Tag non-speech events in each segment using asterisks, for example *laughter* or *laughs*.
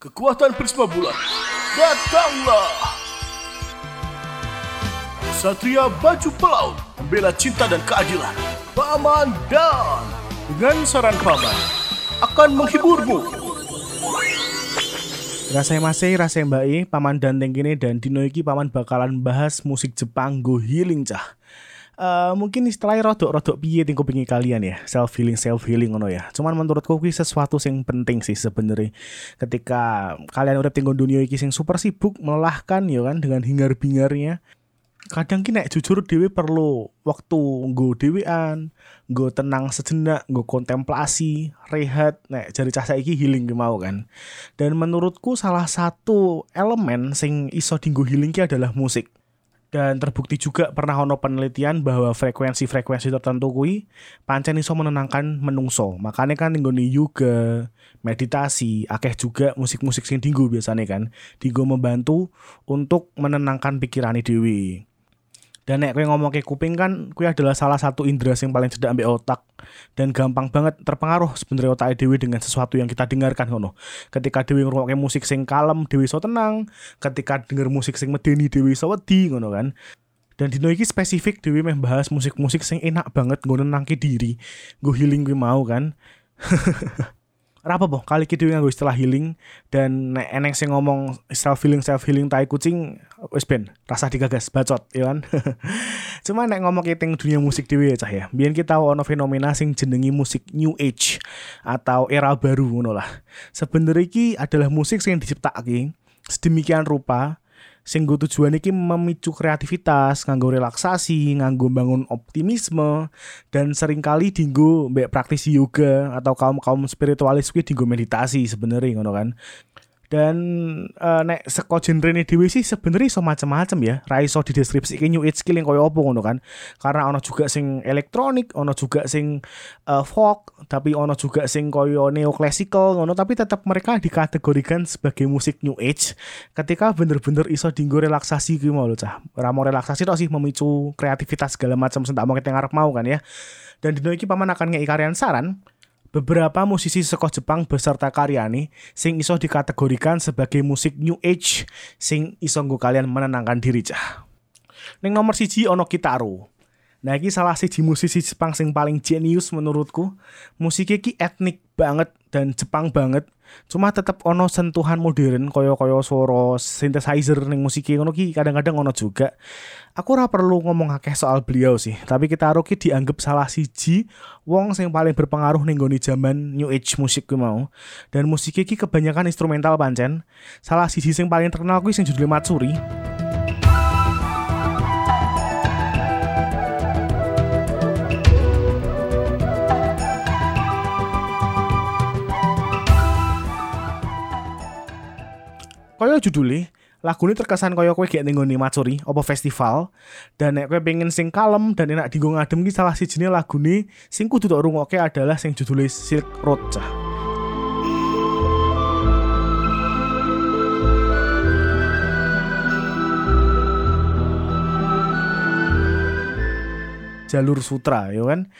Kekuatan Prisma Bulan, datanglah! Satria baju pelaut, membela cinta dan keadilan. Paman Dan, dengan saran paman, akan menghiburmu. Rasanya masih rasanya mbak I, paman dan gini dan dino iki paman bakalan bahas musik Jepang go healing cah. Uh, mungkin istilahnya rodok-rodok piye tingko pingi kalian ya? Self healing self healing ngono ya? Cuman menurutku ini sesuatu yang penting sih sebenarnya. Ketika kalian udah tinggal dunia iki sing super sibuk melelahkan ya kan dengan hingar bingarnya kadang kini jujur dewi perlu waktu nggo dewean nggo tenang sejenak nggo kontemplasi rehat nek jari cah saiki healing mau kan. Dan menurutku salah satu elemen sing iso dinggo healing ki adalah musik dan terbukti juga pernah ono penelitian bahwa frekuensi-frekuensi tertentu kui pancen iso menenangkan menungso. Makanya kan nih yoga meditasi akeh juga musik-musik sing dinggo biasanya kan dinggo membantu untuk menenangkan pikiran dewi dan nek kowe ngomong ke kuping kan kue adalah salah satu indera yang paling cedak ambil otak dan gampang banget terpengaruh sebenarnya otak dewi dengan sesuatu yang kita dengarkan ngono. Ketika dewi ngrungokke musik sing kalem dewi so tenang, ketika denger musik sing medeni dewi so wedi ngono kan. Dan dino iki spesifik dewi membahas musik-musik sing enak banget ngono nangki diri, gue healing gue mau kan. *laughs* Rapa boh kali kita nganggo istilah healing dan nek eneng sing ngomong self healing self healing tai kucing wis ben rasa digagas bacot ya kan. *laughs* Cuma nek ngomong kita dunia musik dewe ya cah ya. Biar kita ono fenomena sing jenengi musik new age atau era baru ngono lah. Sebenarnya iki adalah musik sing diciptakake sedemikian rupa sing gue tujuan ini memicu kreativitas, nganggo relaksasi, nganggo bangun optimisme dan sering kali dinggo mbek praktisi yoga atau kaum-kaum spiritualis kuwi dinggo meditasi sebenarnya ngono kan dan uh, nek seko genre ini dewi sih sebenarnya so macam-macam ya. Di deskripsi ke new age skill yang koyo opo ngono kan. Karena ono juga sing elektronik ono juga sing uh, folk tapi ono juga sing koyo neoclassical ngono. Tapi tetap mereka dikategorikan sebagai musik new age. Ketika bener-bener iso dinggo relaksasi gitu mau cah. Ramo relaksasi tok sih memicu kreativitas segala macam sentak mau kita ngarep mau kan ya. Dan di iki paman akan ngei saran beberapa musisi saka Jepang beserta karyani sing iso dikategorikan sebagai musik new age sing iso kalian menenangkan diri cah. Ning nomor siji ono Kitaro. Nah ini salah siji musisi Jepang sing paling jenius menurutku. Musiknya ki etnik banget dan Jepang banget. Cuma tetap ono sentuhan modern koyo-koyo suara synthesizer ning musiknya ngono ki kadang-kadang ono juga. Aku ora perlu ngomong akeh soal beliau sih, tapi kita ki dianggap salah siji wong sing paling berpengaruh ning goni zaman new age musik ku mau. Dan musiknya ki kebanyakan instrumental pancen. Salah siji sing paling terkenal kuwi sing judulnya Matsuri. Kaya judulnya lagu ini terkesan kaya kowe gak ning Matsuri apa festival dan nek kowe pengen sing kalem dan enak dienggo ngadem ki salah sijine lagune sing kudu tok rungokke adalah sing judulnya Silk Road cah. jalur sutra ya kan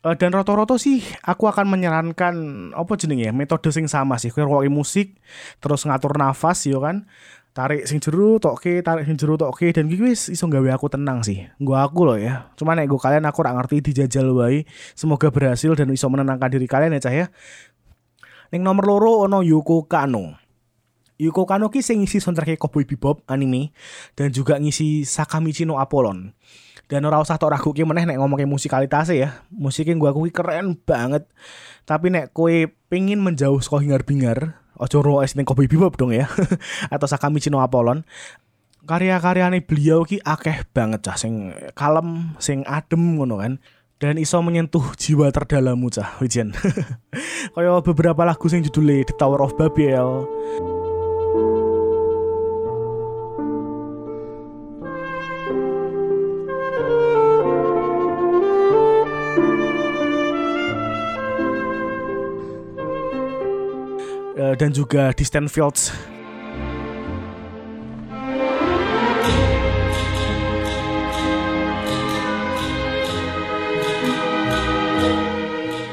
Uh, dan roto-roto sih aku akan menyarankan apa jenenge ya metode sing sama sih. Kowe musik terus ngatur nafas yo kan. Tarik sing jeru toke tarik sing jeru toke. Dan gue wis iso gawe aku tenang sih. Gua aku loh ya. Cuma nek gue kalian aku ora ngerti dijajal wae. Semoga berhasil dan iso menenangkan diri kalian ya cah ya. Ning nomor loro ono Yuko Kano. Yuko Kano ki sing ngisi soundtrack Cowboy Bebop anime dan juga ngisi Sakamichi no Apollon dan ora usah tok raguke meneh nek ngomongke musikalitas ya. Musiknya gua akui keren banget. Tapi nek kowe pengin menjauh saka hingar-bingar, ojo ro es Kobe Bebop dong ya. *laughs* Atau Sakamichi no Apollon. Karya-karyane beliau ki akeh banget cah sing kalem, sing adem ngono kan. Dan iso menyentuh jiwa terdalammu cah, wijen. *laughs* Kaya beberapa lagu sing judulnya The Tower of Babel. Dan juga Distant Fields.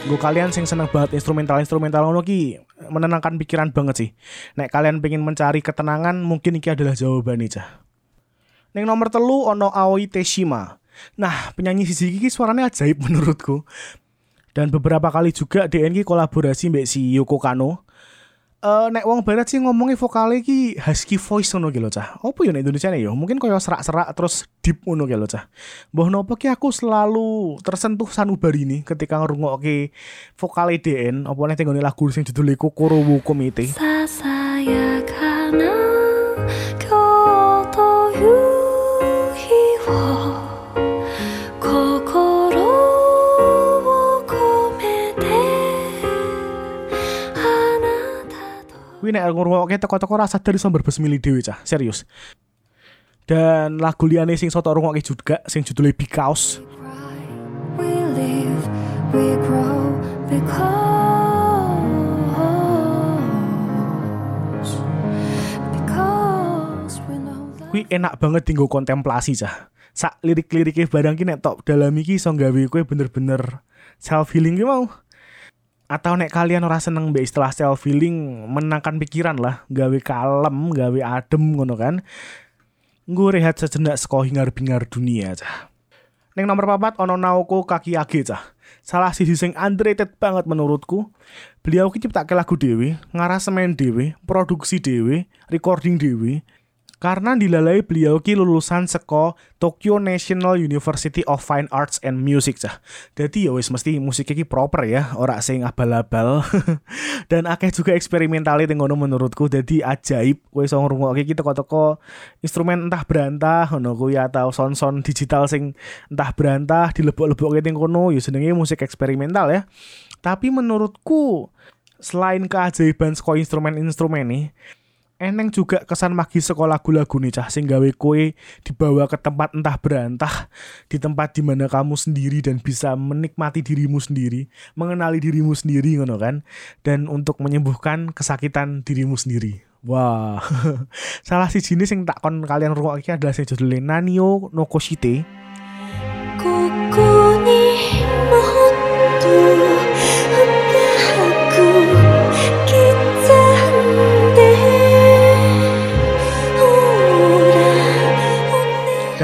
Gue kalian sing seneng banget instrumental instrumental ngono menenangkan pikiran banget sih. Nek kalian pengen mencari ketenangan, mungkin ini adalah jawabannya cah. Neng nomor telu ono Aoi Teshima. Nah, penyanyi sisi iki suaranya ajaib menurutku. Dan beberapa kali juga DNG kolaborasi mbak si Yoko Kano. Uh, nek wong barat sih ngomongnya vokalnya ki husky voice ngono gitu cah. Apa ya nek Indonesia nih yo? Mungkin koyo serak-serak terus deep ngono gitu cah. Mbah nopo ki aku selalu tersentuh sanubari ini ketika ngrungokke vokal DN apa nek tenggone lagu sing judulnya Kokoro wo Komite. Sasayakana 'Wih nek ngrungokke teko-teko rasa dari sumber besmili dhewe cah, serius. Dan lagu liane sing soto ngrungokke juga sing judulnya Because. We live, we grow enak banget tinggal kontemplasi cah. Sak lirik-liriknya barang ki nek tok dalam iki iso gawe kowe bener-bener self healing ki mau atau nek kalian ora seneng mbak istilah self feeling menangkan pikiran lah gawe kalem gawe adem ngono kan gue rehat sejenak sekolah hingar bingar dunia cah Neng nomor papat ono Naoko kaki age cah. Salah sisi sing underrated banget menurutku. Beliau ki ciptake lagu dewi, ngarasemen dewi, produksi dewi, recording dewi, karena dilalai beliau ki lulusan seko Tokyo National University of Fine Arts and Music cah. Jadi ya wis mesti musiknya ki proper ya, ora sing abal-abal. *laughs* Dan akeh juga eksperimental itu ngono menurutku. Jadi ajaib kowe iso ngrungokke ki teko-teko instrumen entah berantah ngono kuwi atau sound-sound digital sing entah berantah dilebok-lebokke ning kono ya senenge musik eksperimental ya. Tapi menurutku selain keajaiban seko instrumen-instrumen nih eneng juga kesan magis sekolah lagu-lagu nih cah sing gawe kue dibawa ke tempat entah berantah di tempat di mana kamu sendiri dan bisa menikmati dirimu sendiri mengenali dirimu sendiri ngono kan? Dan untuk menyembuhkan kesakitan dirimu sendiri. Wah *laughs* salah si jenis yang tak kon kalian ruang adalah sing judulnya Nanio no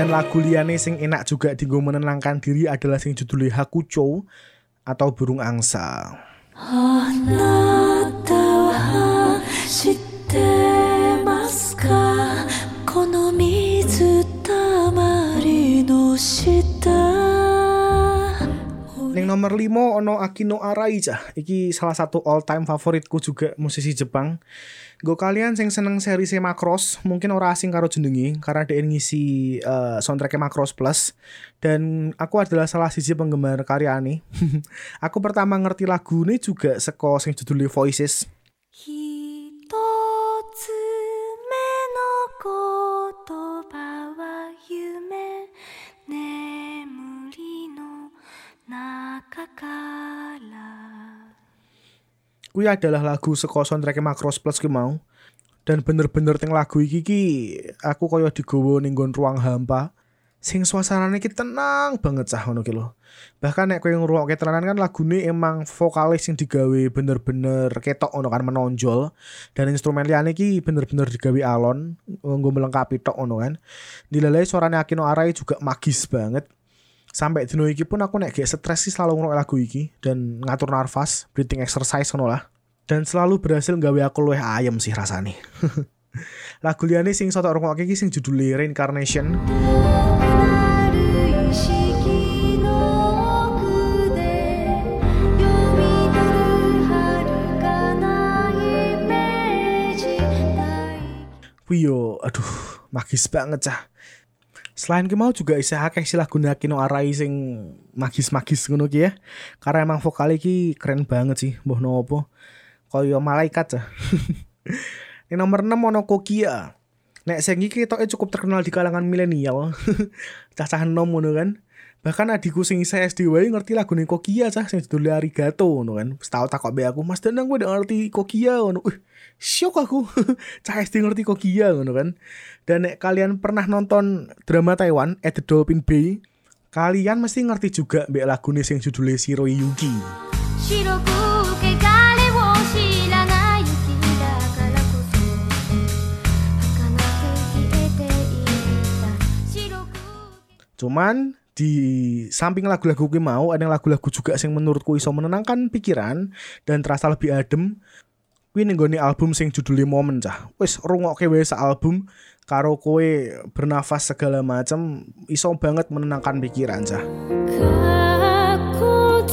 Koshite lagu liane sing enak juga tinggal menenangkan diri adalah sing judulnya Hakucho atau burung angsa. Neng nomor limo ono Akino Arai cah. Iki salah satu all time favoritku juga musisi Jepang. Gue kalian sing seneng seri se Macross mungkin ora asing karo jenengi karena dia ngisi uh, soundtracknya Macross Plus dan aku adalah salah sisi penggemar karya ini. *laughs* aku pertama ngerti lagu ini juga seko sing judulnya Voices. Kui adalah lagu seko soundtrack Macross Plus ki mau. Dan bener-bener teng lagu iki ki aku koyo digowo ning ruang hampa. Sing suasanane ki tenang banget cah ngono ki lho. Bahkan nek koyo ngrungokke tenanan kan lagune emang vokalis sing digawe bener-bener ketok ngono kan menonjol dan instrumen liyane ki bener-bener digawe alon nggo melengkapi tok ngono kan. Dilalai suarane Akino Arai juga magis banget sampai dino iki pun aku nek gak stres sih selalu ngrungok lagu iki dan ngatur nafas, breathing exercise ngono lah. Dan selalu berhasil nggawe aku luwih ayem sih rasane. *laughs* lagu liyane sing soto ngrungok iki sing judulnya Reincarnation. Wih aduh, magis banget cah selain ki mau juga isa akeh sila guna kino arai sing magis-magis ngono ki ya. Karena emang vokal iki keren banget sih, mbah nopo. Kaya malaikat ya. *laughs* Ini nomor 6 ono Kokia. Nek sing iki cukup terkenal di kalangan milenial. *laughs* Cacah nom ngono kan. Bahkan adikku sing saya SD wae ngerti lagu nih Kokia cah sing judulnya Arigato ngono kan. Setahu takok be aku Mas Danang gue udah ngerti Kokia ngono. Uh, syok aku. *laughs* cah SD ngerti Kokia ngono kan. Dan nek kalian pernah nonton drama Taiwan At the Dolphin Bay, kalian mesti ngerti juga mbek lagu nih sing judulnya Shiro Yuki. Cuman di samping lagu-lagu kuwi mau ada lagu-lagu juga sing menurutku iso menenangkan pikiran dan terasa lebih adem. Kuwi ning gone album sing judulnya Momen cah. Wis rungokke sak album karo kowe bernafas segala macam iso banget menenangkan pikiran cah.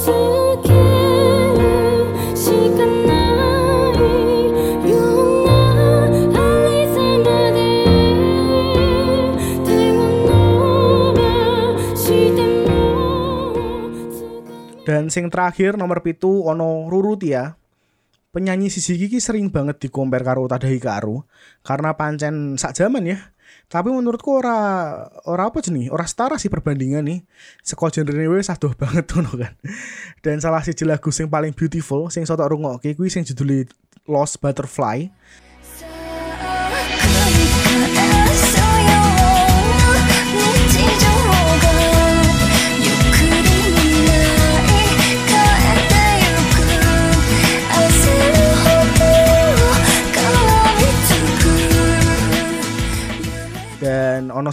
か Dan sing terakhir nomor pitu ono Ruruti ya. Penyanyi Sisi Kiki sering banget dikompar karo Tadahi Karu karena pancen sak zaman ya. Tapi menurutku ora ora apa jenis, ora setara sih perbandingan nih. Seko genre wis adoh banget *laughs* ngono kan. Dan salah siji lagu sing paling beautiful sing sotok rungokke kuwi sing judulnya Lost Butterfly.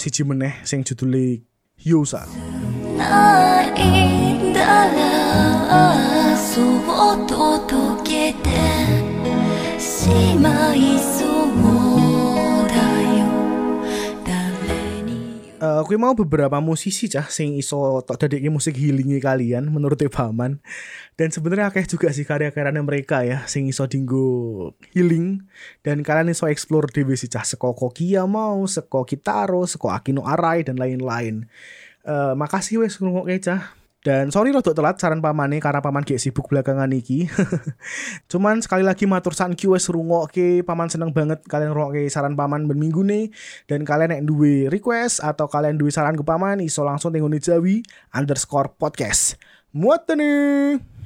Siji meneh sing judulnya Hyosa. なに Eh, kuwi mau beberapa musisi cah sing iso tok dadekke musik healingi kalian menurut Paman. Dan sebenarnya akeh juga sih karya-karyanya mereka ya sing iso dinggo healing dan kalian iso explore dhewe sih cah seko Kokia mau, seko Kitaro, seko Akino Arai dan lain-lain. Eh, makasih wes ngrungokke cah. Dan sorry rodok telat saran pamane karena paman gak sibuk belakangan iki. *laughs* Cuman sekali lagi matur sanki wes rungokke paman seneng banget kalian rungokke saran paman ben minggu nih dan kalian yang duwe request atau kalian duwe saran ke paman iso langsung tinggal Jawi underscore podcast. Muat nih.